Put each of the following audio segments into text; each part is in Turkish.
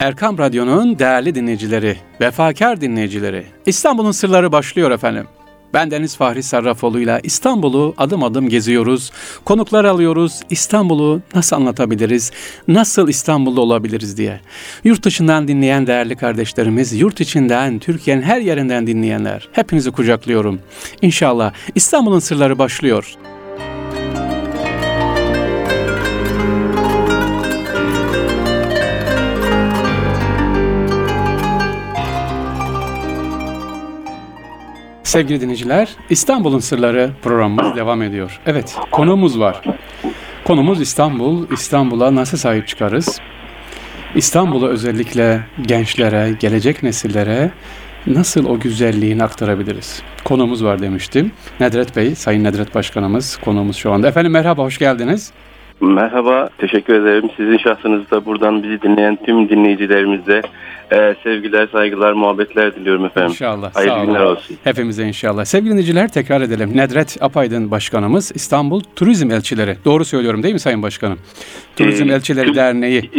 Erkam Radyo'nun değerli dinleyicileri, vefakar dinleyicileri, İstanbul'un sırları başlıyor efendim. Ben Deniz Fahri Sarrafoğlu ile İstanbul'u adım adım geziyoruz. Konuklar alıyoruz. İstanbul'u nasıl anlatabiliriz? Nasıl İstanbul'da olabiliriz diye. Yurt dışından dinleyen değerli kardeşlerimiz, yurt içinden, Türkiye'nin her yerinden dinleyenler. Hepinizi kucaklıyorum. İnşallah İstanbul'un sırları başlıyor. Sevgili dinleyiciler, İstanbul'un Sırları programımız devam ediyor. Evet, konuğumuz var. Konumuz İstanbul. İstanbul'a nasıl sahip çıkarız? İstanbul'u özellikle gençlere, gelecek nesillere nasıl o güzelliğini aktarabiliriz? Konumuz var demiştim. Nedret Bey, Sayın Nedret Başkanımız konuğumuz şu anda. Efendim merhaba, hoş geldiniz. Merhaba, teşekkür ederim. Sizin şahsınızda buradan bizi dinleyen tüm dinleyicilerimize e, sevgiler, saygılar, muhabbetler diliyorum efendim. İnşallah. Hayırlı sağ günler olun. olsun. Hepimize inşallah. Sevgili dinleyiciler tekrar edelim. Nedret Apaydın Başkanımız İstanbul Turizm Elçileri. Doğru söylüyorum değil mi Sayın Başkanım? Turizm Ee, Elçileri Derneği.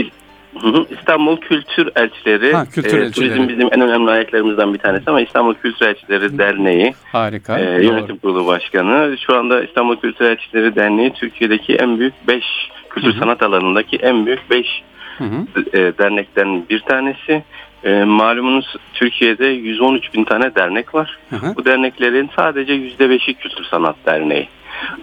İstanbul Kültür Elçileri. Ha, Kültür e, Elçileri. Turizm bizim en önemli ayaklarımızdan bir tanesi ama İstanbul Kültür Elçileri Derneği Harika. e, doğru. yönetim kurulu başkanı. Şu anda İstanbul Kültür Elçileri Derneği Türkiye'deki en büyük 5 kültür Hı hı. sanat alanındaki en büyük 5 Hı hı. e, dernekten bir tanesi. E, malumunuz Türkiye'de 113 bin tane dernek var. Hı hı. Bu derneklerin sadece %5'i Kültür Sanat Derneği.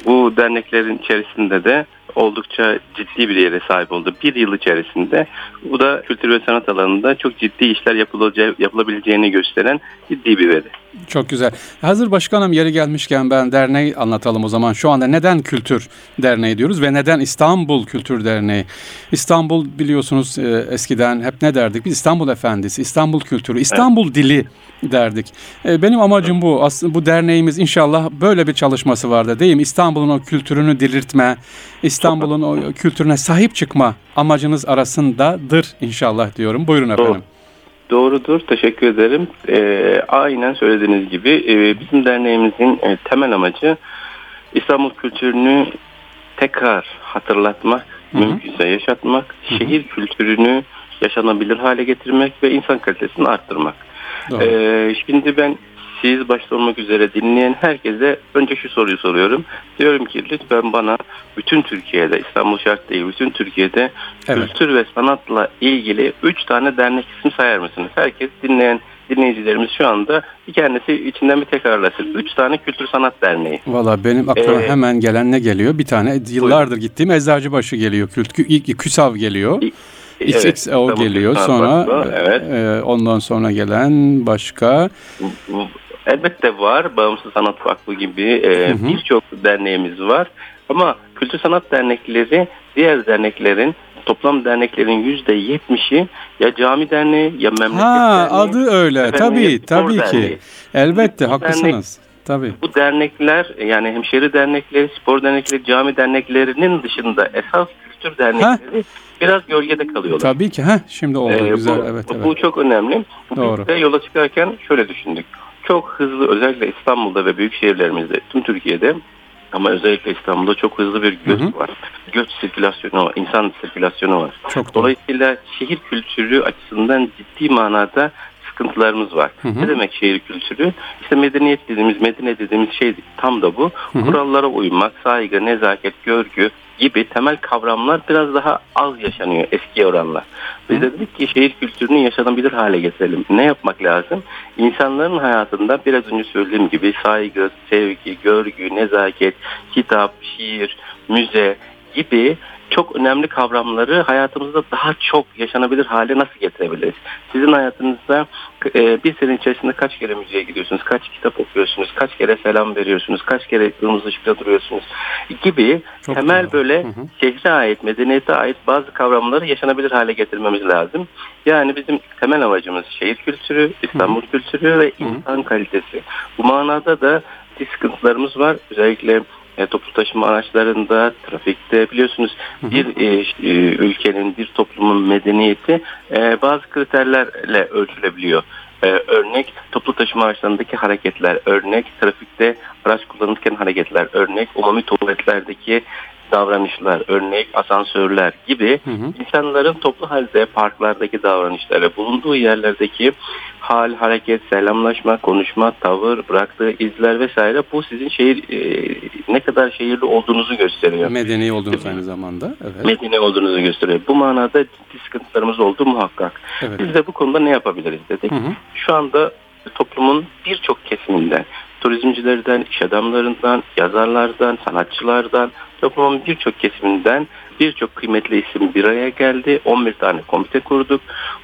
Bu derneklerin içerisinde de oldukça ciddi bir yere sahip oldu. Bir yıl içerisinde bu da kültür ve sanat alanında çok ciddi işler yapılacağı, yapılabileceğini gösteren ciddi bir veri. Çok güzel. Hazır başkanım yeri gelmişken ben derneği anlatalım o zaman. Şu anda neden Kültür Derneği diyoruz ve neden İstanbul Kültür Derneği? İstanbul biliyorsunuz e, eskiden hep ne derdik? Biz İstanbul Efendisi, İstanbul Kültürü, İstanbul Dili derdik. E, benim amacım bu. Aslında bu derneğimiz inşallah böyle bir çalışması vardı değil mi? İstanbul'un o kültürünü diriltme, İstanbul'un o kültürüne sahip çıkma amacınız arasındadır inşallah diyorum. Buyurun efendim. Doğrudur, teşekkür ederim. Ee, aynen söylediğiniz gibi e, bizim derneğimizin e, temel amacı İstanbul kültürünü tekrar hatırlatmak, Hı hı. mümkünse yaşatmak, Hı hı. şehir kültürünü yaşanabilir hale getirmek ve insan kalitesini arttırmak. Doğru. Ee, şimdi ben siz başta olmak üzere dinleyen herkese önce şu soruyu soruyorum. Diyorum ki lütfen bana bütün Türkiye'de, İstanbul şart değil, bütün Türkiye'de Evet. kültür ve sanatla ilgili 3 tane dernek isim sayar mısınız? Herkes dinleyen dinleyicilerimiz şu anda bir kendisi içinden bir tekrarlasın. 3 tane kültür sanat derneği. Valla benim aklıma Ee, hemen gelen ne geliyor? Bir tane yıllardır gittiğim Eczacıbaşı geliyor. Kült, ilk KÜSAV geliyor. XXO İstanbul geliyor. Kültür Sonra evet. e, ondan sonra gelen başka Elbette var. Bağımsız Sanat Vakfı gibi e, birçok derneğimiz var. Ama kültür sanat dernekleri diğer derneklerin toplam derneklerin yüzde yetmişi ya cami derneği ya memleket Ha derneği. adı öyle. efendim, tabii tabii ki. derneği. Elbette Bu haklısınız. Tabii. Bu dernekler yani hemşeri dernekleri, spor dernekleri, cami derneklerinin dışında esas kültür dernekleri biraz gölgede kalıyorlar. Tabii ki. Ha şimdi oldu Ee, güzel. bu, evet evet. bu çok önemli. Doğru. Biz de yola çıkarken şöyle düşündük. Çok hızlı özellikle İstanbul'da ve büyük şehirlerimizde tüm Türkiye'de ama özellikle İstanbul'da çok hızlı bir göç Hı hı. var. Göç sirkülasyonu var, insan sirkülasyonu var. Çok doğru. Dolayısıyla şehir kültürü açısından ciddi manada sıkıntılarımız var. Hı hı. Ne demek şehir kültürü? İşte medeniyet dediğimiz, medine dediğimiz şey tam da bu. Hı hı. Kurallara uymak, saygı, nezaket, görgü gibi temel kavramlar biraz daha az yaşanıyor eskiye oranla. Biz de dedik ki şehir kültürünü yaşanabilir hale getirelim. Ne yapmak lazım? İnsanların hayatında biraz önce söylediğim gibi saygı, sevgi, görgü, nezaket, kitap, şiir, müze gibi çok önemli kavramları hayatımızda daha çok yaşanabilir hale nasıl getirebiliriz? Sizin hayatınızda e, bir sene içerisinde kaç kere müzeye gidiyorsunuz, kaç kitap okuyorsunuz, kaç kere selam veriyorsunuz, kaç kere kırmızı ışıkta duruyorsunuz gibi Çok temel doğru. böyle Hı hı. şehre ait, medeniyete ait bazı kavramları yaşanabilir hale getirmemiz lazım. Yani bizim temel amacımız şehir kültürü, İstanbul kültürü ve insan kalitesi. Bu manada da bir sıkıntılarımız var. Özellikle e, toplu taşıma araçlarında, trafikte biliyorsunuz bir e, e, ülkenin, bir toplumun medeniyeti e, bazı kriterlerle ölçülebiliyor. E, örnek toplu taşıma araçlarındaki hareketler, örnek trafikte araç kullanırken hareketler, örnek umumi tuvaletlerdeki davranışlar, örnek asansörler gibi Hı hı. insanların toplu halde parklardaki davranışları, bulunduğu yerlerdeki hal, hareket, selamlaşma, konuşma, tavır, bıraktığı izler vesaire bu sizin şehir e, ne kadar şehirli olduğunuzu gösteriyor. Medeni oldunuz aynı zamanda. Evet. Medeni olduğunuzu gösteriyor. Bu manada ciddi sıkıntılarımız oldu muhakkak. evet. Biz de bu konuda ne yapabiliriz dedik. Hı hı. Şu anda toplumun birçok kesiminden, turizmcilerden, iş adamlarından, yazarlardan, sanatçılardan, toplumun birçok kesiminden birçok kıymetli isim bir araya geldi. 11 tane komite kurduk.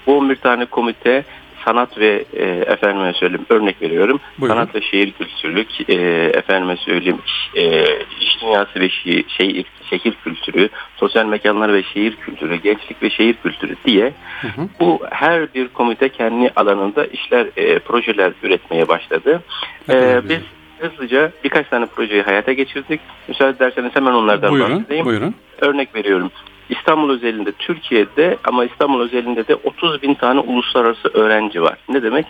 Bu 11 tane komite sanat ve e, efendime söyleyeyim örnek veriyorum. Buyurun. Sanat ve şehir kültürü, e, efendime söyleyeyim e, iş dünyası ve şi- şehir, şehir kültürü, sosyal mekanlar ve şehir kültürü, gençlik ve şehir kültürü diye Hı hı. bu her bir komite kendi alanında işler, e, projeler üretmeye başladı. E, biz hızlıca birkaç tane projeyi hayata geçirdik. Müsaade ederseniz hemen onlardan Buyurun, bahsedeyim. buyurun. Örnek veriyorum. İstanbul özelinde Türkiye'de ama İstanbul özelinde de 30 bin tane uluslararası öğrenci var. Ne demek?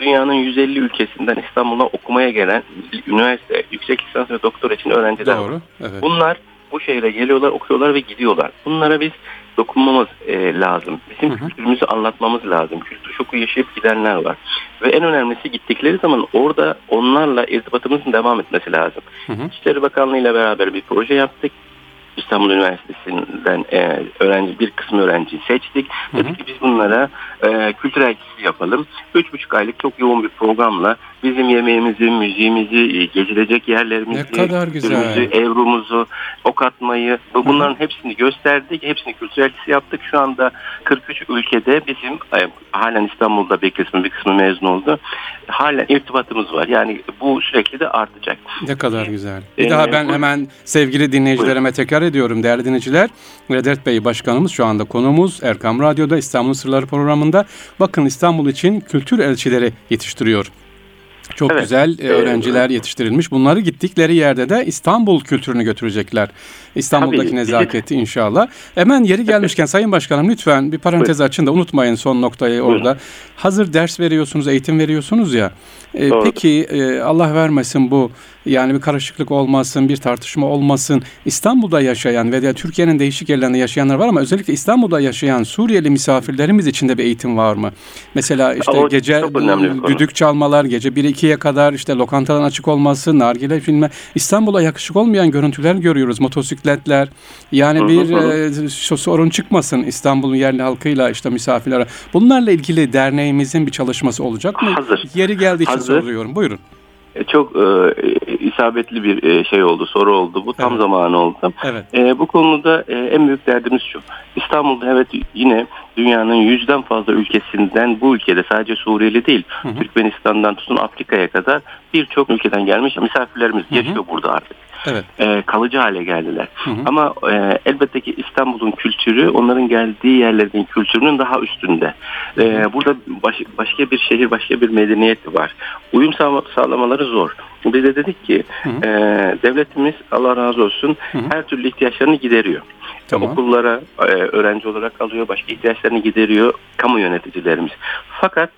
Dünyanın 150 ülkesinden İstanbul'a okumaya gelen üniversite, yüksek lisans ve doktor için öğrenciler var. Doğru. Evet. Bunlar bu şehre geliyorlar, okuyorlar ve gidiyorlar. Bunlara biz dokunmamız e, lazım. Bizim Hı hı. kültürümüzü anlatmamız lazım. Kültür şoku yaşayıp gidenler var. Ve en önemlisi gittikleri zaman orada onlarla irtibatımızın devam etmesi lazım. Hı hı. İçişleri Bakanlığı ile beraber bir proje yaptık. İstanbul Üniversitesi'nden e, öğrenci bir kısmı öğrenciyi seçtik. Hı hı. Dedik ki biz bunlara e, kültürel gezi yapalım. Üç buçuk aylık çok yoğun bir programla bizim yemeğimizi, müziğimizi, e, gezilecek yerlerimizi, Ne kadar güzel. Evrumuzu, ok atmayı bu- bunların hepsini gösterdik. Hepsini kültürel gezi yaptık. Şu anda 43 ülkede bizim e, halen İstanbul'da bir kısmı bir kısmı mezun oldu. Halen irtibatımız var. Yani bu sürekli de artacak. Ne kadar güzel. Bir Ee, daha ben hemen sevgili dinleyicilerime tekrar ediyorum. Değerli dinleyiciler, Vedat Bey Başkanımız şu anda konumuz Erkam Radyo'da İstanbul Sırları programında. Bakın İstanbul için kültür elçileri yetiştiriyor. Çok Evet. güzel e, Ee, öğrenciler yetiştirilmiş. Bunları gittikleri yerde de İstanbul kültürünü götürecekler. İstanbul'daki Tabii. nezaketi inşallah. Hemen yeri gelmişken Sayın Başkanım lütfen bir parantez açın da unutmayın son noktayı Buyurun. orada. Hazır ders veriyorsunuz, eğitim veriyorsunuz ya. E, Doğrudur. peki e, Allah vermesin bu yani bir karışıklık olmasın, bir tartışma olmasın. İstanbul'da yaşayan ve de Türkiye'nin değişik yerlerinde yaşayanlar var ama özellikle İstanbul'da yaşayan Suriyeli misafirlerimiz için de bir eğitim var mı? Mesela işte O gece düdük çalmalar, gece 1-2'ye kadar işte lokantaların açık olması, nargile filme. İstanbul'a yakışık olmayan görüntüler görüyoruz. Motosikletler. Yani Hı bir hı. e, sorun çıkmasın İstanbul'un yerli halkıyla işte misafirlere. Bunlarla ilgili derneğimizin bir çalışması olacak mı? Hazır. Yeri geldiği için Hazır. soruyorum. Buyurun. E, Çok e, isabetli bir e, şey oldu, soru oldu. Bu tam Evet. zamanı oldu. Evet. E, bu konuda e, en büyük derdimiz şu. İstanbul'da evet yine dünyanın yüzden fazla ülkesinden bu ülkede sadece Suriyeli değil, Hı hı. Türkmenistan'dan tutun Afrika'ya kadar birçok ülkeden gelmiş misafirlerimiz hı. yaşıyor burada artık. Evet. E, kalıcı hale geldiler. Hı hı. Ama e, elbette ki İstanbul'un kültürü onların geldiği yerlerin kültürünün daha üstünde. E, burada baş- başka bir şehir, başka bir medeniyet var. Uyum sağlamaları zor. Biz de dedik ki Hı hı. e, devletimiz Allah razı olsun Hı hı. her türlü ihtiyaçlarını gideriyor. Tamam. Okullara e, öğrenci olarak alıyor, başka ihtiyaçlarını gideriyor kamu yöneticilerimiz. Fakat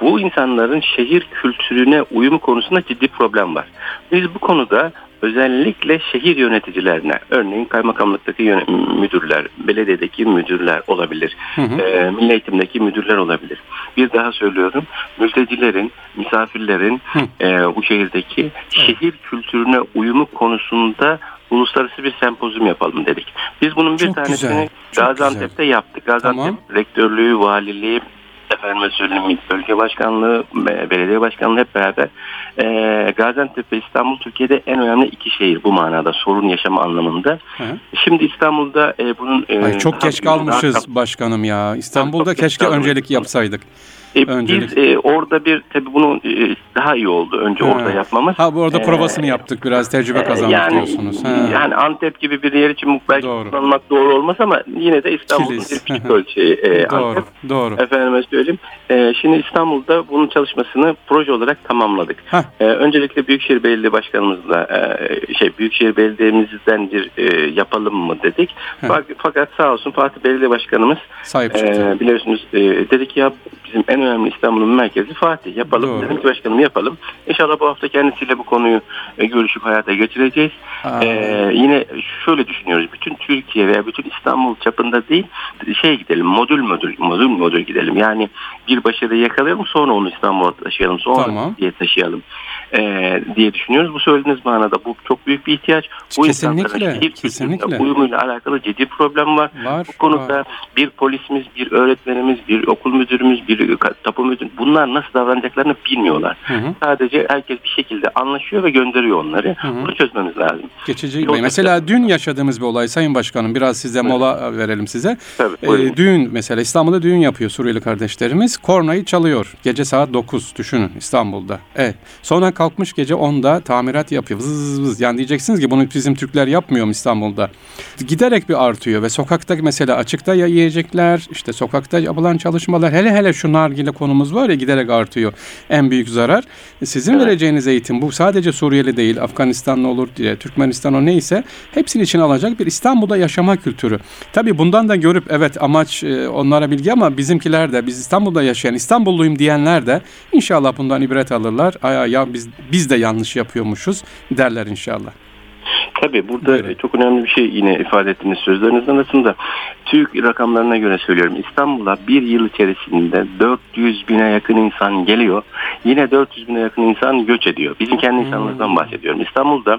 bu insanların şehir kültürüne uyumu konusunda ciddi problem var. Biz bu konuda özellikle şehir yöneticilerine, örneğin kaymakamlıktaki müdürler, belediyedeki müdürler olabilir, Hı hı. e, milli eğitimdeki müdürler olabilir. Bir daha söylüyorum, mültecilerin, misafirlerin Hı. e, bu şehirdeki şehir kültürüne uyumu konusunda uluslararası bir sempozyum yapalım dedik. Biz bunun bir Çok tanesini güzel, Gaziantep'te yaptık. Gaziantep Tamam. rektörlüğü, valiliği, efendime söyleyeyim bölge başkanlığı, be- belediye başkanlığı hep beraber e, Gaziantep ve İstanbul Türkiye'de en önemli iki şehir bu manada sorun yaşama anlamında. Hı. Şimdi İstanbul'da e, bunun e, Ay çok geç büyük, daha kalmışız başkanım ya. İstanbul'da keşke kalmışız. öncelik yapsaydık. E, Öncelik. Biz e, orada bir tabii bunu e, daha iyi oldu önce Ha. orada yapmamız. Ha bu arada Ee, provasını yaptık biraz tecrübe E, kazandık yani, diyorsunuz. Ha. Yani Antep gibi bir yer için belki Doğru. kullanmak doğru olmaz ama yine de İstanbul'un bir küçük ölçeği e, doğru, Antep. doğru. Efendime söyleyeyim. E, şimdi İstanbul'da bunun çalışmasını proje olarak tamamladık. E, öncelikle Büyükşehir Belediye Başkanımızla e, şey Büyükşehir Belediye'mizden bir e, yapalım mı dedik. Bak, fakat sağ olsun Fatih Belediye Başkanımız Sahip e, biliyorsunuz e, dedi ki ya bizim en önemli İstanbul'un merkezi Fatih. Yapalım. Doğru. Dedim ki başkanım yapalım. İnşallah bu hafta kendisiyle bu konuyu e, görüşüp hayata geçireceğiz. Aa. Ee, yine şöyle düşünüyoruz. Bütün Türkiye veya bütün İstanbul çapında değil şey gidelim modül modül modül modül gidelim. Yani bir başarıyı yakalayalım sonra onu İstanbul'a taşıyalım. Sonra Tamam. diye taşıyalım ee, diye düşünüyoruz. Bu söylediğiniz manada bu çok büyük bir ihtiyaç. Bu Kesinlikle, şehir kesinlikle. uyumuyla alakalı ciddi problem var. Var, Bu konuda var. bir polisimiz, bir öğretmenimiz, bir okul müdürümüz, bir tapu müdürü bunlar nasıl davranacaklarını bilmiyorlar. Hı hı. Sadece herkes bir şekilde anlaşıyor ve gönderiyor onları. Hı hı. Bunu çözmemiz lazım. Geçici. Yok, Mesela dün yaşadığımız bir olay Sayın Başkanım. Biraz size mola verelim size. Tabii, Ee, düğün mesela İstanbul'da düğün yapıyor Suriyeli kardeşlerimiz. Kornayı çalıyor. Gece saat 9 düşünün İstanbul'da. Evet. Sonra kalkmış gece 10'da tamirat yapıyor. Vız vız vız. Yani diyeceksiniz ki bunu bizim Türkler yapmıyor mu İstanbul'da? Giderek bir artıyor ve sokakta mesela açıkta yiyecekler, işte sokakta yapılan çalışmalar hele hele şu nargile konumuz var ya giderek artıyor. En büyük zarar. Sizin Evet. vereceğiniz eğitim bu sadece Suriyeli değil, Afganistanlı olur diye, Türkmenistan o neyse hepsini için alacak bir İstanbul'da yaşama kültürü. Tabii bundan da görüp evet amaç e, onlara bilgi ama bizimkiler de biz İstanbul'da yaşayan İstanbulluyum diyenler de inşallah bundan ibret alırlar. Aya ya biz biz de yanlış yapıyormuşuz derler inşallah. Tabii burada Buyurun. çok önemli bir şey yine ifade ettiğiniz sözlerinizin arasında. TÜİK rakamlarına göre söylüyorum. İstanbul'a bir yıl içerisinde 400 bine yakın insan geliyor. Yine 400 bine yakın insan göç ediyor. Bizim kendi Hmm. insanlarımızdan bahsediyorum. İstanbul'da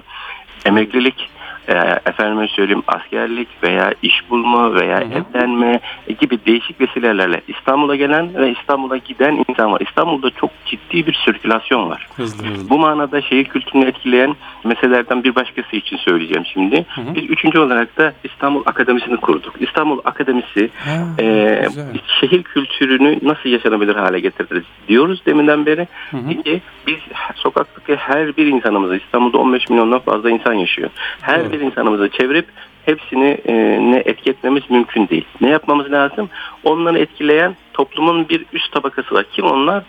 emeklilik, e, efendime söyleyeyim askerlik veya iş bulma veya Hı hı. evlenme gibi değişik vesilelerle İstanbul'a gelen ve İstanbul'a giden insan var. İstanbul'da çok ciddi bir sirkülasyon var. Hızlı hızlı. Bu manada şehir kültürünü etkileyen meselelerden bir başkası için söyleyeceğim şimdi. Hı hı. Biz üçüncü olarak da İstanbul Akademisi'ni kurduk. İstanbul Akademisi Ha, e, güzel. şehir kültürünü nasıl yaşanabilir hale getiririz diyoruz deminden beri. Hı hı. Biz sokaktaki her bir insanımızı İstanbul'da 15 milyondan fazla insan yaşıyor. Her Doğru. bir insanımızı çevirip hepsini e, ne etki etmemiz mümkün değil. Ne yapmamız lazım? Onları etkileyen toplumun bir üst tabakası var. Kim onlar?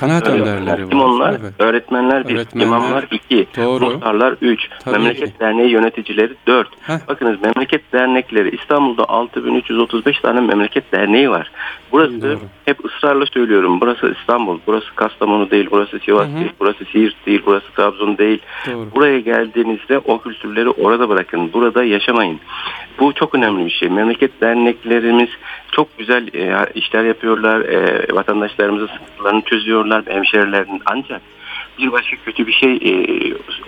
Kanaat önderleri var. onlar? Evet. Öğretmenler bir, Öğretmenler. imamlar iki, Doğru. muhtarlar üç, Tabii memleket ki. derneği yöneticileri dört. Heh. Bakınız memleket dernekleri İstanbul'da 6335 tane memleket derneği var. Burası Doğru. hep ısrarla söylüyorum. Burası İstanbul, burası Kastamonu değil, burası Sivas değil, burası Siirt değil, burası Trabzon değil. Doğru. Buraya geldiğinizde o kültürleri orada bırakın. Burada yaşamayın. Bu çok önemli bir şey. Memleket derneklerimiz çok güzel e, işler yapıyorlar. E, vatandaşlarımızın sıkıntılarını çözüyorlar. Hemşerilerin ancak bir başka kötü bir şey e,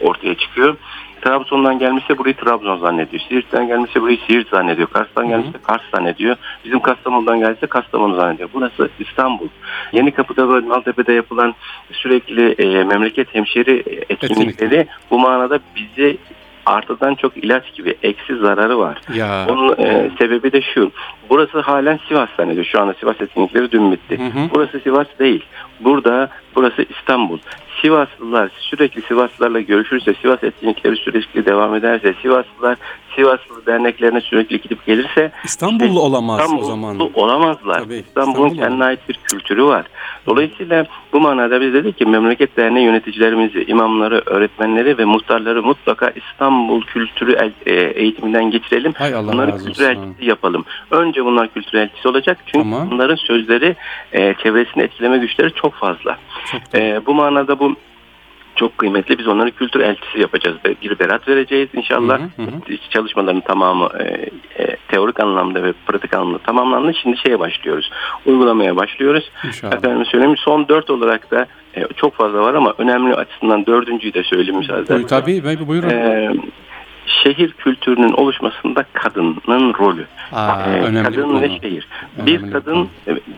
ortaya çıkıyor. Trabzon'dan gelmişse burayı Trabzon zannediyor. Siirt'ten gelmişse burayı Siirt zannediyor. Kars'tan gelmişse Kars zannediyor. Bizim Kastamonu'dan gelse Kastamonu zannediyor. Burası İstanbul. Yeni Kapı'da ve Maltepe'de yapılan sürekli e, memleket hemşeri etkinlikleri bu manada bize artıdan çok ilaç gibi eksi zararı var. Ya. Onun e, sebebi de şu. Burası halen Sivas zannediyor. Şu anda Sivas etkinlikleri dün bitti. Hı hı. Burası Sivas değil. Burada burası İstanbul. Sivaslılar sürekli Sivaslılarla görüşürse, Sivas etkinlikleri sürekli devam ederse, Sivaslılar Sivaslı derneklerine sürekli gidip gelirse İstanbullu olamaz o İstanbullu zaman. olamazlar. Tabii, İstanbul'un İstanbul kendine ait bir kültürü var. Dolayısıyla bu manada biz dedik ki memleket derneği yöneticilerimizi, imamları, öğretmenleri ve muhtarları mutlaka İstanbul kültürü e, eğitiminden geçirelim. Hay Allah Bunları kültür elçisi yapalım. Önce bunlar kültür elçisi olacak. Çünkü Tamam. bunların sözleri e, çevresini etkileme güçleri çok fazla. E, bu manada bu çok kıymetli. Biz onları kültür elçisi yapacağız. Bir berat vereceğiz inşallah. Hı hı, hı. Çalışmaların tamamı e, e, teorik anlamda ve pratik anlamda tamamlandı. Şimdi şeye başlıyoruz. Uygulamaya başlıyoruz. İnşallah. Efendim söyleyeyim son dört olarak da e, çok fazla var ama önemli açısından dördüncüyü de söyleyeyim müsaade Buyur, edersen. tabii bey, buyurun. E, şehir kültürünün oluşmasında kadının rolü. Aa, Ee, önemli kadın konu. ve şehir. Önemli Bir bir kadın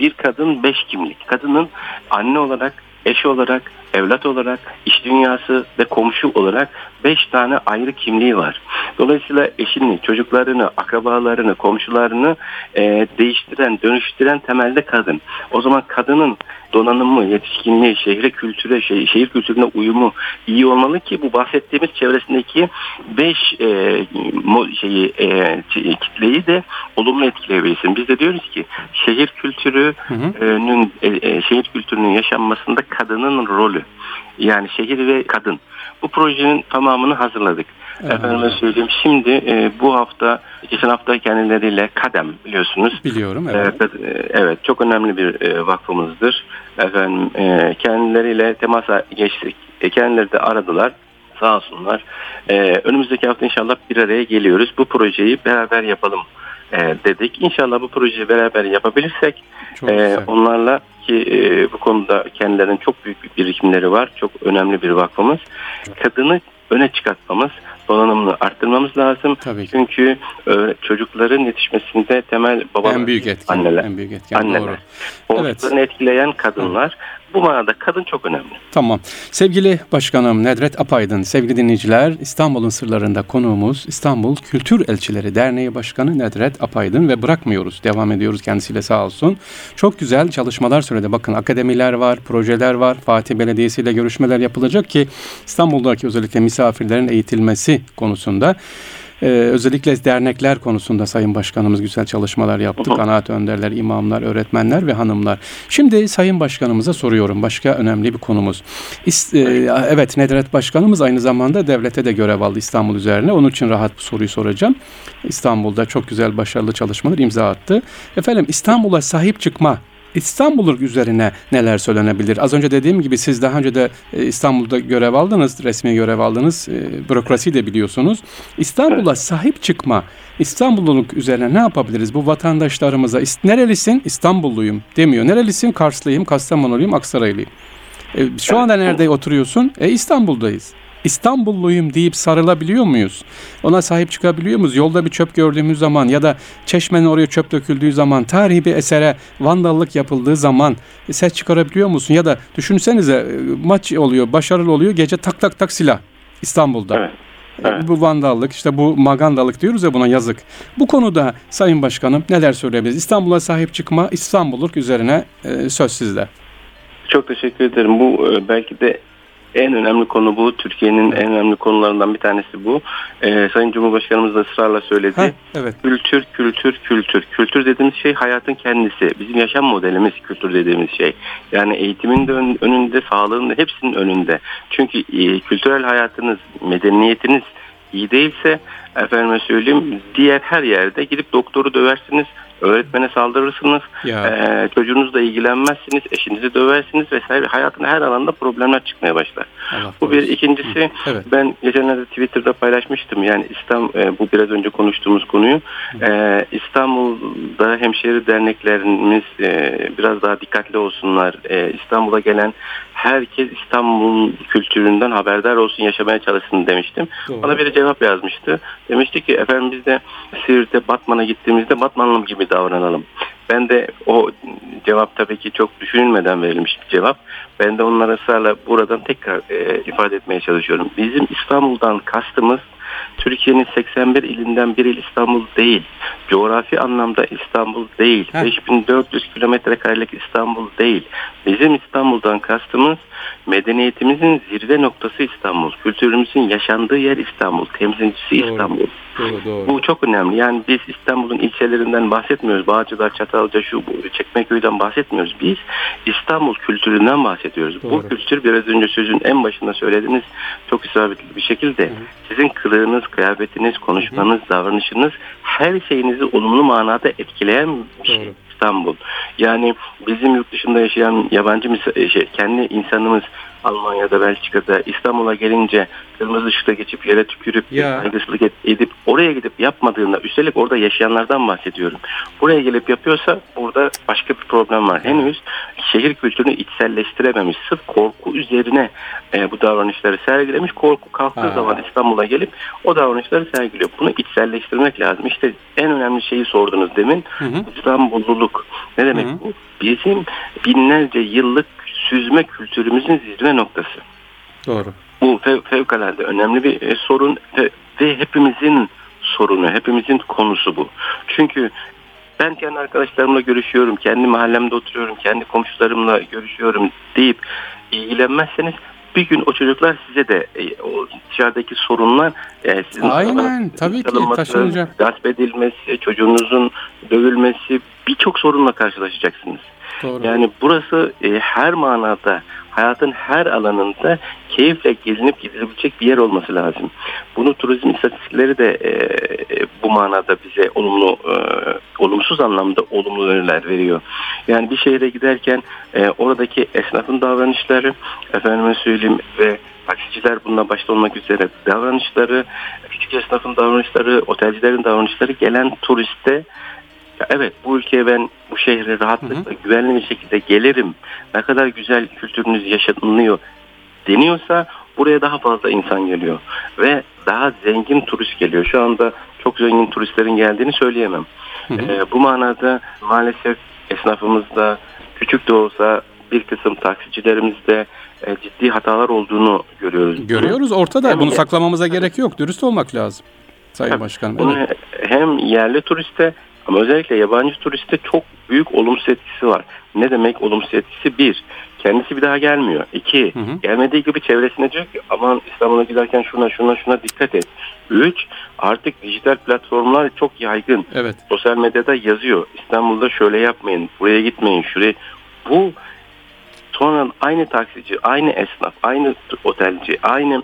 bir kadın beş kimlik. Kadının anne olarak, eş olarak, evlat olarak, iş dünyası ve komşu olarak beş tane ayrı kimliği var. Dolayısıyla eşini, çocuklarını, akrabalarını, komşularını e, değiştiren, dönüştüren temelde kadın. O zaman kadının donanımı, yetişkinliği, şehre kültüre, şey, şehir kültürüne uyumu iyi olmalı ki bu bahsettiğimiz çevresindeki beş e, mo- şeyi e, kitleyi de olumlu etkileyebilsin. Biz de diyoruz ki şehir kültürünün e, e, şehir kültürünün yaşanmasında kadının rolü. Yani şehir ve kadın. Bu projenin tamamını hazırladık. Evet. Efendime söyleyeyim şimdi e, bu hafta, geçen hafta kendileriyle Kadem biliyorsunuz. Biliyorum evet. Evet, e, evet çok önemli bir e, vakfımızdır. Efendim e, kendileriyle temasa geçtik. E, kendileri de aradılar. Sağ olsunlar. E, önümüzdeki hafta inşallah bir araya geliyoruz. Bu projeyi beraber yapalım e, dedik. İnşallah bu projeyi beraber yapabilirsek Çok e, güzel. onlarla ki e, bu konuda kendilerinin çok büyük bir birikimleri var. Çok önemli bir vakfımız. Kadını öne çıkartmamız, donanımını arttırmamız lazım. Tabii ki. Çünkü e, çocukların yetişmesinde temel babalar, En büyük etken. anneler. En büyük etken. Anneler. Doğru. Çocuklarını etkileyen kadınlar. Bu manada kadın çok önemli. Tamam. Sevgili Başkanım Nedret Apaydın, sevgili dinleyiciler, İstanbul'un sırlarında konuğumuz İstanbul Kültür Elçileri Derneği Başkanı Nedret Apaydın ve bırakmıyoruz. Devam ediyoruz kendisiyle sağ olsun. Çok güzel çalışmalar söyledi. Bakın akademiler var, projeler var. Fatih Belediyesi ile görüşmeler yapılacak ki İstanbul'daki özellikle misafirlerin eğitilmesi konusunda ee, özellikle dernekler konusunda Sayın Başkanımız güzel çalışmalar yaptı. Kanaat önderler, imamlar, öğretmenler ve hanımlar. Şimdi Sayın Başkanımıza soruyorum. Başka önemli bir konumuz. İs- e, evet Nedret Başkanımız aynı zamanda devlete de görev aldı İstanbul üzerine. Onun için rahat bu soruyu soracağım. İstanbul'da çok güzel başarılı çalışmalar imza attı. Efendim İstanbul'a sahip çıkma İstanbul üzerine neler söylenebilir? Az önce dediğim gibi siz daha önce de e, İstanbul'da görev aldınız, resmi görev aldınız, e, bürokrasi de biliyorsunuz. İstanbul'a sahip çıkma, İstanbulluluk üzerine ne yapabiliriz? Bu vatandaşlarımıza nerelisin? İstanbulluyum demiyor. Nerelisin? Karslıyım, Kastamonuluyum, Aksaraylıyım. E, şu anda nerede oturuyorsun? E, İstanbul'dayız. İstanbulluyum deyip sarılabiliyor muyuz? Ona sahip çıkabiliyor muyuz? Yolda bir çöp gördüğümüz zaman ya da çeşmenin oraya çöp döküldüğü zaman, tarihi bir esere vandallık yapıldığı zaman ses çıkarabiliyor musun? Ya da düşünsenize e, maç oluyor, başarılı oluyor, gece tak tak tak silah İstanbul'da. Evet. Evet. Bu vandallık, işte bu magandalık diyoruz ya buna yazık. Bu konuda Sayın Başkanım neler söyleyebiliriz? İstanbul'a sahip çıkma, İstanbulluk üzerine e, söz sizde. Çok teşekkür ederim. Bu e, belki de en önemli konu bu. Türkiye'nin en önemli konularından bir tanesi bu. E, Sayın Cumhurbaşkanımız da ısrarla söyledi. Heh, evet. Kültür, kültür, kültür. Kültür dediğimiz şey hayatın kendisi. Bizim yaşam modelimiz kültür dediğimiz şey. Yani eğitimin de ön- önünde, sağlığın da hepsinin önünde. Çünkü e, kültürel hayatınız, medeniyetiniz iyi değilse efendime söyleyeyim diğer her yerde gidip doktoru döversiniz, öğretmene saldırırsınız, Ya. ee, çocuğunuzla ilgilenmezsiniz, eşinizi döversiniz vesaire. Hayatın her alanda problemler çıkmaya başlar. Allah Bu bir. ikincisi Evet. ben geçenlerde Twitter'da paylaşmıştım. Yani İstanbul, e, bu biraz önce konuştuğumuz konuyu. Ee, İstanbul'da hemşehri derneklerimiz e, biraz daha dikkatli olsunlar. Ee, İstanbul'a gelen herkes İstanbul kültüründen haberdar olsun, yaşamaya çalışsın demiştim. Doğru. Bana biri cevap yazmıştı. Demişti ki efendim biz de Siirt'e Batman'a gittiğimizde Batmanlı gibi davranalım. Ben de o cevap tabii ki çok düşünülmeden verilmiş bir cevap. Ben de onlara ısrarla buradan tekrar e, ifade etmeye çalışıyorum. Bizim İstanbul'dan kastımız Türkiye'nin 81 ilinden bir il İstanbul değil. Coğrafi anlamda İstanbul değil. Heh. 5400 kilometre karelik İstanbul değil. Bizim İstanbul'dan kastımız medeniyetimizin zirve noktası İstanbul. Kültürümüzün yaşandığı yer İstanbul. Temsilcisi Doğru. İstanbul. Doğru, doğru. Bu çok önemli. Yani biz İstanbul'un ilçelerinden bahsetmiyoruz. Bağcılar, Çatalca, şu Çekmeköy'den bahsetmiyoruz. Biz İstanbul kültüründen bahsediyoruz. Doğru. Bu kültür biraz önce sözün en başında söylediğiniz çok isabetli bir şekilde sizin kılığınız, kıyafetiniz, konuşmanız, davranışınız her şeyinizi olumlu manada etkileyen bir şey. Doğru. İstanbul. Yani bizim yurt dışında yaşayan yabancı mis- şey, kendi insanımız Almanya'da, Belçika'da İstanbul'a gelince kırmızı ışıkta geçip yere tükürüp Ya. saygısızlık edip oraya gidip yapmadığında üstelik orada yaşayanlardan bahsediyorum. Buraya gelip yapıyorsa burada başka bir problem var. Henüz şehir kültürünü içselleştirememiş. Sırf korku üzerine e, bu davranışları sergilemiş. Korku kalktığı Ha. zaman İstanbul'a gelip o davranışları sergiliyor. Bunu içselleştirmek lazım. İşte en önemli şeyi sordunuz demin. Hı hı. İstanbulluluk. Ne demek Hı hı. bu? Bizim binlerce yıllık süzme kültürümüzün zirve noktası. Doğru. Bu fev- fevkalade önemli bir e, sorun ve, ve hepimizin sorunu, hepimizin konusu bu. Çünkü ben kendi arkadaşlarımla görüşüyorum, kendi mahallemde oturuyorum, kendi komşularımla görüşüyorum deyip ilgilenmezseniz bir gün o çocuklar size de e, o dışarıdaki sorunlar e, sizin Aynen, tabii ki taşınacak. gasp edilmesi, çocuğunuzun dövülmesi birçok sorunla karşılaşacaksınız. Doğru. Yani burası e, her manada hayatın her alanında keyifle gezinip gidilebilecek bir yer olması lazım. Bunu turizm istatistikleri de e, bu manada bize olumlu e, olumsuz anlamda olumlu öneriler veriyor. Yani bir şehre giderken e, oradaki esnafın davranışları efendime söyleyeyim ve taksiciler bununla başta olmak üzere davranışları, küçük esnafın davranışları, otelcilerin davranışları gelen turiste evet bu ülkeye ben bu şehre rahatlıkla hı hı. güvenli bir şekilde gelirim. Ne kadar güzel kültürünüz yaşanılıyor deniyorsa buraya daha fazla insan geliyor ve daha zengin turist geliyor. Şu anda çok zengin turistlerin geldiğini söyleyemem. Hı hı. Ee, bu manada maalesef esnafımızda küçük de olsa bir kısım taksicilerimizde e, ciddi hatalar olduğunu görüyoruz. Görüyoruz ortada. Hem Bunu saklamamıza gerek yok. Dürüst olmak lazım. Sayın Başkanım. Bunu hem yerli turiste ama özellikle yabancı turiste çok büyük olumsuz etkisi var. Ne demek olumsuz etkisi? Bir, kendisi bir daha gelmiyor. İki, hı hı. gelmediği gibi çevresine diyor ki aman İstanbul'a giderken şuna şuna şuna dikkat et. Üç, artık dijital platformlar çok yaygın. Evet. Sosyal medyada yazıyor. İstanbul'da şöyle yapmayın, buraya gitmeyin, şuraya. Bu sonra aynı taksici, aynı esnaf, aynı otelci, aynı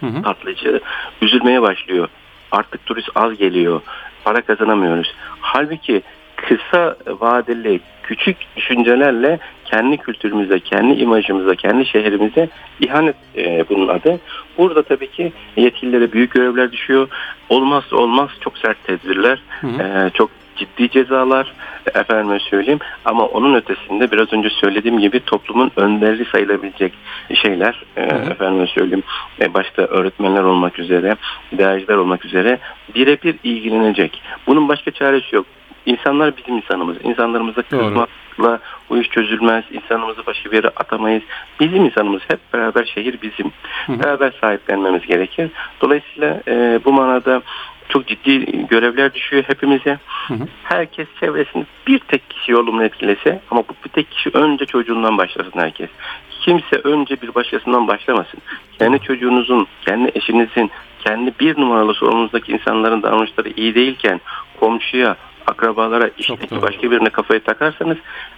hı hı. tatlıcı üzülmeye başlıyor. Artık turist az geliyor para kazanamıyoruz. Halbuki kısa vadeli küçük düşüncelerle kendi kültürümüze, kendi imajımıza, kendi şehrimize ihanet e, bunun adı. Burada tabii ki yetkililere büyük görevler düşüyor. Olmazsa olmaz çok sert tedbirler, hı hı. E, çok ciddi cezalar efendime söyleyeyim ama onun ötesinde biraz önce söylediğim gibi toplumun önderli sayılabilecek şeyler e, efendime söyleyeyim e, başta öğretmenler olmak üzere idareciler olmak üzere birebir ilgilenecek. Bunun başka çaresi yok. İnsanlar bizim insanımız. İnsanlarımıza kızmakla bu iş çözülmez. İnsanımızı başka bir yere atamayız. Bizim insanımız hep beraber şehir bizim. Hı. Beraber sahiplenmemiz gerekir. Dolayısıyla e, bu manada çok ciddi görevler düşüyor hepimize. Hı hı. Herkes çevresini bir tek kişi olumlu etkilese ama bu bir tek kişi önce çocuğundan başlasın herkes. Kimse önce bir başkasından başlamasın. Kendi çocuğunuzun, kendi eşinizin, kendi bir numaralı sorumuzdaki insanların davranışları iyi değilken komşuya, akrabalara, işteki başka birine kafayı takarsanız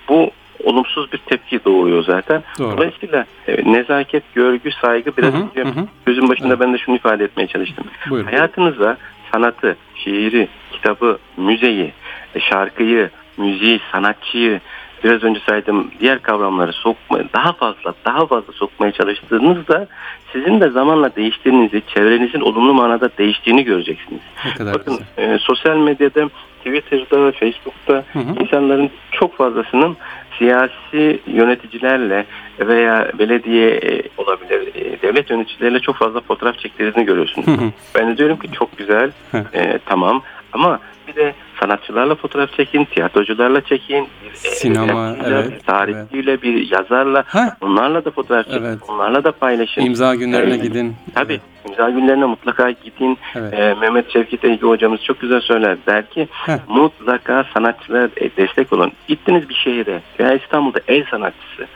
bu olumsuz bir tepki doğuyor zaten. Doğru. Dolayısıyla e, nezaket, görgü, saygı biraz hı hı, hı. gözün başında evet. ben de şunu ifade etmeye çalıştım. Buyurun. Hayatınızda sanatı, şiiri, kitabı, müzeyi, e, şarkıyı, müziği, sanatçıyı, biraz önce saydım diğer kavramları sokmaya, daha fazla daha fazla sokmaya çalıştığınızda sizin de zamanla değiştiğinizi, çevrenizin olumlu manada değiştiğini göreceksiniz. Bakın e, sosyal medyada, Twitter'da, Facebook'ta hı hı. insanların çok fazlasının siyasi yöneticilerle veya belediye e, olabilir, e, devlet yöneticileriyle çok fazla fotoğraf çektiğinizi görüyorsunuz. ben de diyorum ki çok güzel, e, tamam ama bir de sanatçılarla fotoğraf çekin, tiyatrocularla çekin, bir sinema, e, evet, bir tarihçiyle, evet. bir yazarla, ha. onlarla da fotoğraf çekin, evet. onlarla da paylaşın. İmza günlerine ee, gidin. Tabii, evet. imza günlerine mutlaka gidin. Evet. Ee, Mehmet Şevket Ege hocamız çok güzel söyler. Der ki ha. mutlaka sanatçılara destek olun. Gittiniz bir şehire veya İstanbul'da el sanatçısı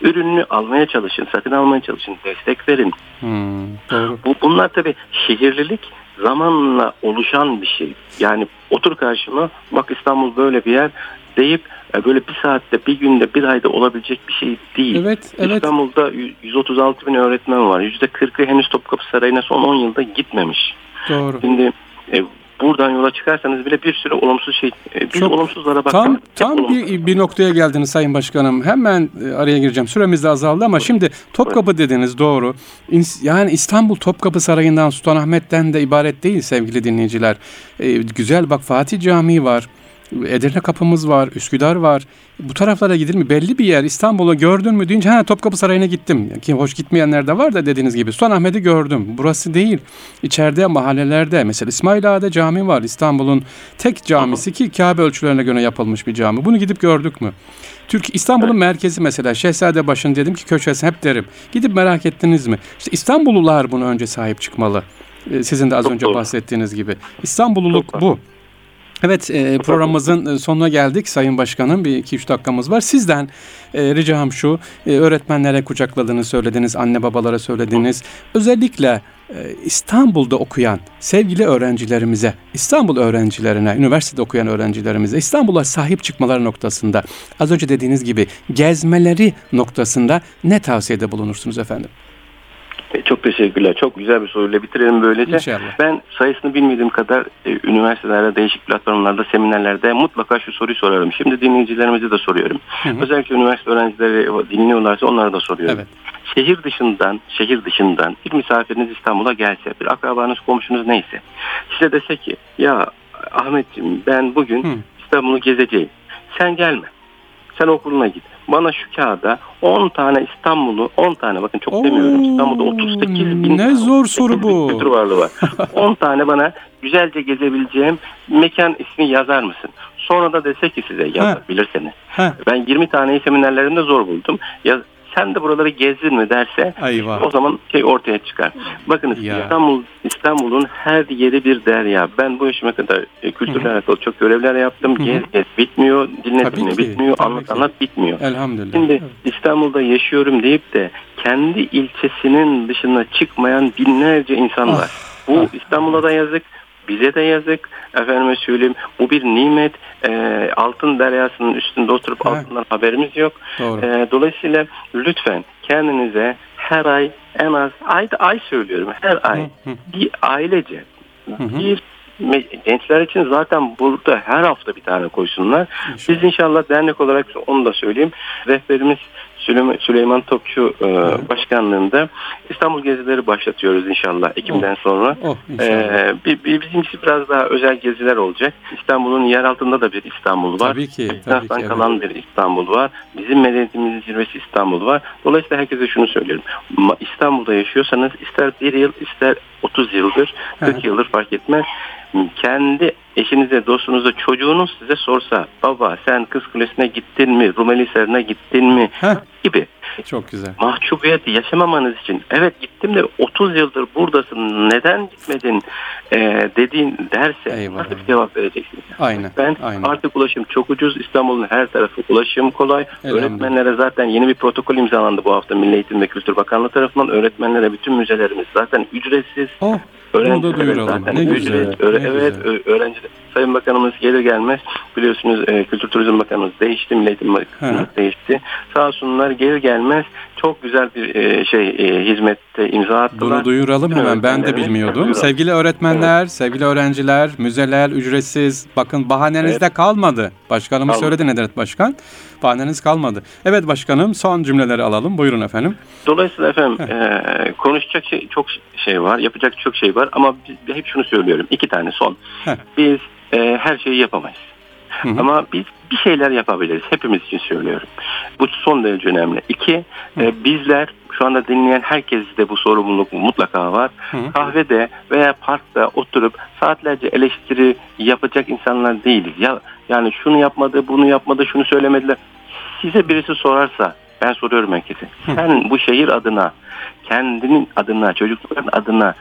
ürününü almaya çalışın, satın almaya çalışın, destek verin. Hmm, doğru. Bu, bunlar tabii şehirlilik zamanla oluşan bir şey. Yani otur karşıma bak İstanbul böyle bir yer deyip e, böyle bir saatte, bir günde, bir ayda olabilecek bir şey değil. Evet, evet. İstanbul'da 136 bin öğretmen var. %40'ı henüz Topkapı Sarayı'na son 10 yılda gitmemiş. Doğru. Şimdi e, buradan yola çıkarsanız bile bir sürü olumsuz şey, e, biz Çok, olumsuzlara bakmak. Tam, tam bir, bir noktaya geldiniz Sayın Başkanım. Hemen e, araya gireceğim. Süremiz de azaldı ama şimdi Topkapı evet. dediniz doğru. Yani İstanbul Topkapı Sarayı'ndan Sultanahmet'ten de ibaret değil sevgili dinleyiciler. Ee, güzel bak Fatih Camii var. Edirne kapımız var, Üsküdar var. Bu taraflara gidilir mi? Belli bir yer İstanbul'u gördün mü deyince ha Topkapı Sarayı'na gittim. Ki hoş gitmeyenler de var da dediğiniz gibi. Sultanahmet'i gördüm. Burası değil. İçeride mahallelerde mesela İsmail Ağa'da cami var. İstanbul'un tek camisi ki Kabe ölçülerine göre yapılmış bir cami. Bunu gidip gördük mü? Türk İstanbul'un evet. merkezi mesela Şehzadebaşı'nın dedim ki köşesi hep derim. Gidip merak ettiniz mi? İşte İstanbullular bunu önce sahip çıkmalı. Ee, sizin de az Çok önce doğru. bahsettiğiniz gibi. İstanbulluluk bu. Evet e, programımızın e, sonuna geldik Sayın Başkanım. Bir iki üç dakikamız var. Sizden e, ricam şu e, öğretmenlere kucakladığını söylediniz, anne babalara söylediniz. Özellikle e, İstanbul'da okuyan sevgili öğrencilerimize, İstanbul öğrencilerine, üniversitede okuyan öğrencilerimize İstanbul'a sahip çıkmaları noktasında az önce dediğiniz gibi gezmeleri noktasında ne tavsiyede bulunursunuz efendim? E, Çok teşekkürler. Çok güzel bir soruyla bitirelim böylece. İnşallah. Ben sayısını bilmediğim kadar e, üniversitelerde, değişik platformlarda, seminerlerde mutlaka şu soruyu sorarım. Şimdi dinleyicilerimize de soruyorum. Hı hı. Özellikle üniversite öğrencileri dinliyorlarsa onlara da soruyorum. Evet. Şehir dışından, şehir dışından bir misafiriniz İstanbul'a gelse, bir akrabanız, komşunuz neyse. Size dese ki, ya Ahmetciğim ben bugün Hı. İstanbul'u gezeceğim. Sen gelme. Sen okuluna git. Bana şu kağıda 10 tane İstanbul'u 10 tane bakın çok Oo, demiyorum. İstanbul'da 38 bin ne zor 38 soru bu. kültür varlığı var. 10 tane bana güzelce gezebileceğim mekan ismi yazar mısın? Sonra da dese ki size yazabilirseniz. Ben 20 taneyi seminerlerinde zor buldum. Ya sen de buraları gezdin mi derse Eyvah. o zaman şey ortaya çıkar. Bakınız Ya. İstanbul İstanbul'un her yeri bir derya. Ben bu yaşıma kadar e, kültürle alakalı çok görevler yaptım. Gez gez bitmiyor, dinle Tabii dinle bitmiyor, tabii anlat ki. anlat bitmiyor. Elhamdülillah. Şimdi İstanbul'da yaşıyorum deyip de kendi ilçesinin dışına çıkmayan binlerce insan var. Bu ah. İstanbul'a da yazık, bize de yazık. Efendime söyleyeyim bu bir nimet. Ee, altın deryasının üstünde oturup Ha. altından haberimiz yok. Doğru. Ee, dolayısıyla lütfen kendinize her ay en az ay ay söylüyorum her ay Hı hı. bir ailece hı. bir gençler için zaten burada her hafta bir tane koysunlar. İnşallah. Biz inşallah dernek olarak onu da söyleyeyim. Rehberimiz Süleyman, Süleyman Topçu e, başkanlığında İstanbul gezileri başlatıyoruz inşallah Ekim'den sonra. Oh inşallah. Bizimkisi biraz daha özel geziler olacak. İstanbul'un yer altında da bir İstanbul var. Tabii ki, tabii ki, evet. kalan bir İstanbul var. Bizim medeniyetimizin zirvesi İstanbul var. Dolayısıyla herkese şunu söylüyorum. İstanbul'da yaşıyorsanız ister bir yıl ister 30 yıldır 40 yıldır fark etmez. Kendi eşinize, dostunuza, çocuğunuz size sorsa baba sen Kız Kulesi'ne gittin mi? Rumeli Hisarı'na gittin mi? Heh. gibi Çok güzel. mahcubiyeti yaşamamanız için evet gittim de 30 yıldır buradasın neden gitmedin e, dediğin derse Eyvah, nasıl bir cevap vereceksiniz? Aynen. Ben aynen. artık ulaşım çok ucuz. İstanbul'un her tarafı ulaşım kolay. Elhamdülillah. Öğretmenlere zaten yeni bir protokol imzalandı bu hafta Milli Eğitim ve Kültür Bakanlığı tarafından. Öğretmenlere bütün müzelerimiz zaten ücretsiz. Oh, bunu da duyuralım. zaten Ne güzel. Öğre- ne evet, güzel. Sayın Bakanımız gelir gelmez biliyorsunuz e, Kültür Turizm Bakanımız değişti, Milli Eğitim Bakanımız değişti. Sağ olsunlar gelir gelmez çok güzel bir e, şey e, hizmette imza attılar. Bunu duyuralım Bütün hemen. Ben de bilmiyordum. duyuralım. Sevgili öğretmenler, sevgili öğrenciler, müzeler ücretsiz. Bakın bahanenizde kalmadı. Başkanımız Kalmadı. söyledi Nedret Başkan. Bahaneniz kalmadı. Evet başkanım son cümleleri alalım. Buyurun efendim. Dolayısıyla efendim e, konuşacak şey çok şey var, yapacak çok şey var ama biz, hep şunu söylüyorum. iki tane son. Heh. Biz e, her şeyi yapamayız. Hı hı. Ama biz bir şeyler yapabiliriz. Hepimiz için söylüyorum. Bu son derece önemli. İki, e, bizler şu anda dinleyen herkeste bu sorumluluk mutlaka var. Hı hı. Kahvede veya parkta oturup saatlerce eleştiri yapacak insanlar değiliz. Ya yani şunu yapmadı, bunu yapmadı, şunu söylemediler. Size birisi sorarsa ben soruyorum herkese. Sen bu şehir adına, kendinin adına, çocukların adına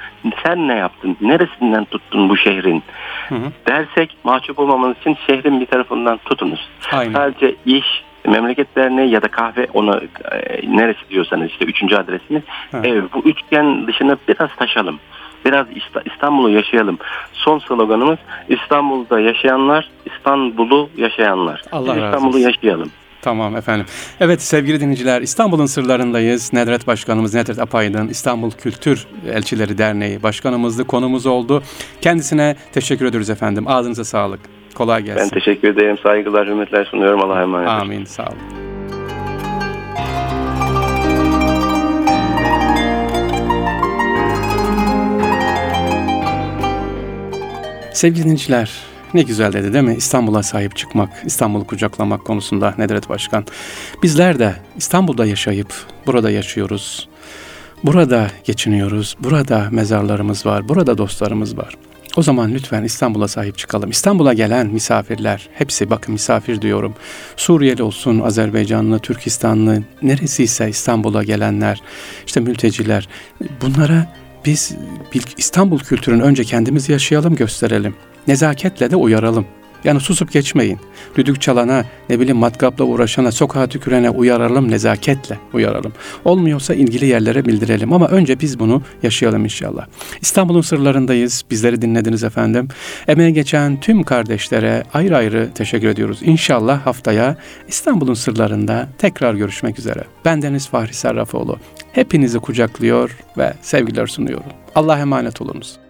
sen ne yaptın? Neresinden tuttun bu şehrin? Hı hı. dersek mahcup olmamanız için şehrin bir tarafından tutunuz. Aynen. Sadece iş, memleket derneği ya da kahve ona e, neresi diyorsanız işte üçüncü adresiniz. Ha. Ev, bu üçgen dışına biraz taşalım. Biraz İsta- İstanbul'u yaşayalım. Son sloganımız İstanbul'da yaşayanlar, İstanbul'u yaşayanlar. Allah Biz İstanbul'u yaşayalım. Tamam efendim. Evet sevgili dinleyiciler İstanbul'un sırlarındayız. Nedret Başkanımız Nedret Apaydın İstanbul Kültür Elçileri Derneği Başkanımızdı, konumuz oldu. Kendisine teşekkür ediyoruz efendim. Ağzınıza sağlık. Kolay Ben gelsin. teşekkür ederim. Saygılar, hürmetler sunuyorum. Allah'a emanet olun. Amin. Sağ olun. Sevgili dinleyiciler, ne güzel dedi değil mi? İstanbul'a sahip çıkmak, İstanbul'u kucaklamak konusunda Nedret Başkan. Bizler de İstanbul'da yaşayıp burada yaşıyoruz. Burada geçiniyoruz. Burada mezarlarımız var. Burada dostlarımız var. O zaman lütfen İstanbul'a sahip çıkalım. İstanbul'a gelen misafirler, hepsi bakın misafir diyorum. Suriyeli olsun, Azerbaycanlı, Türkistanlı, neresiyse İstanbul'a gelenler, işte mülteciler. Bunlara biz İstanbul kültürünü önce kendimiz yaşayalım, gösterelim. Nezaketle de uyaralım. Yani susup geçmeyin. Düdük çalana, ne bileyim matkapla uğraşana, sokağa tükürene uyaralım, nezaketle uyaralım. Olmuyorsa ilgili yerlere bildirelim ama önce biz bunu yaşayalım inşallah. İstanbul'un sırlarındayız. Bizleri dinlediniz efendim. Emeğe geçen tüm kardeşlere ayrı ayrı teşekkür ediyoruz. İnşallah haftaya İstanbul'un sırlarında tekrar görüşmek üzere. Ben Deniz Fahri Sarrafoğlu. hepinizi kucaklıyor ve sevgiler sunuyorum. Allah emanet olunuz.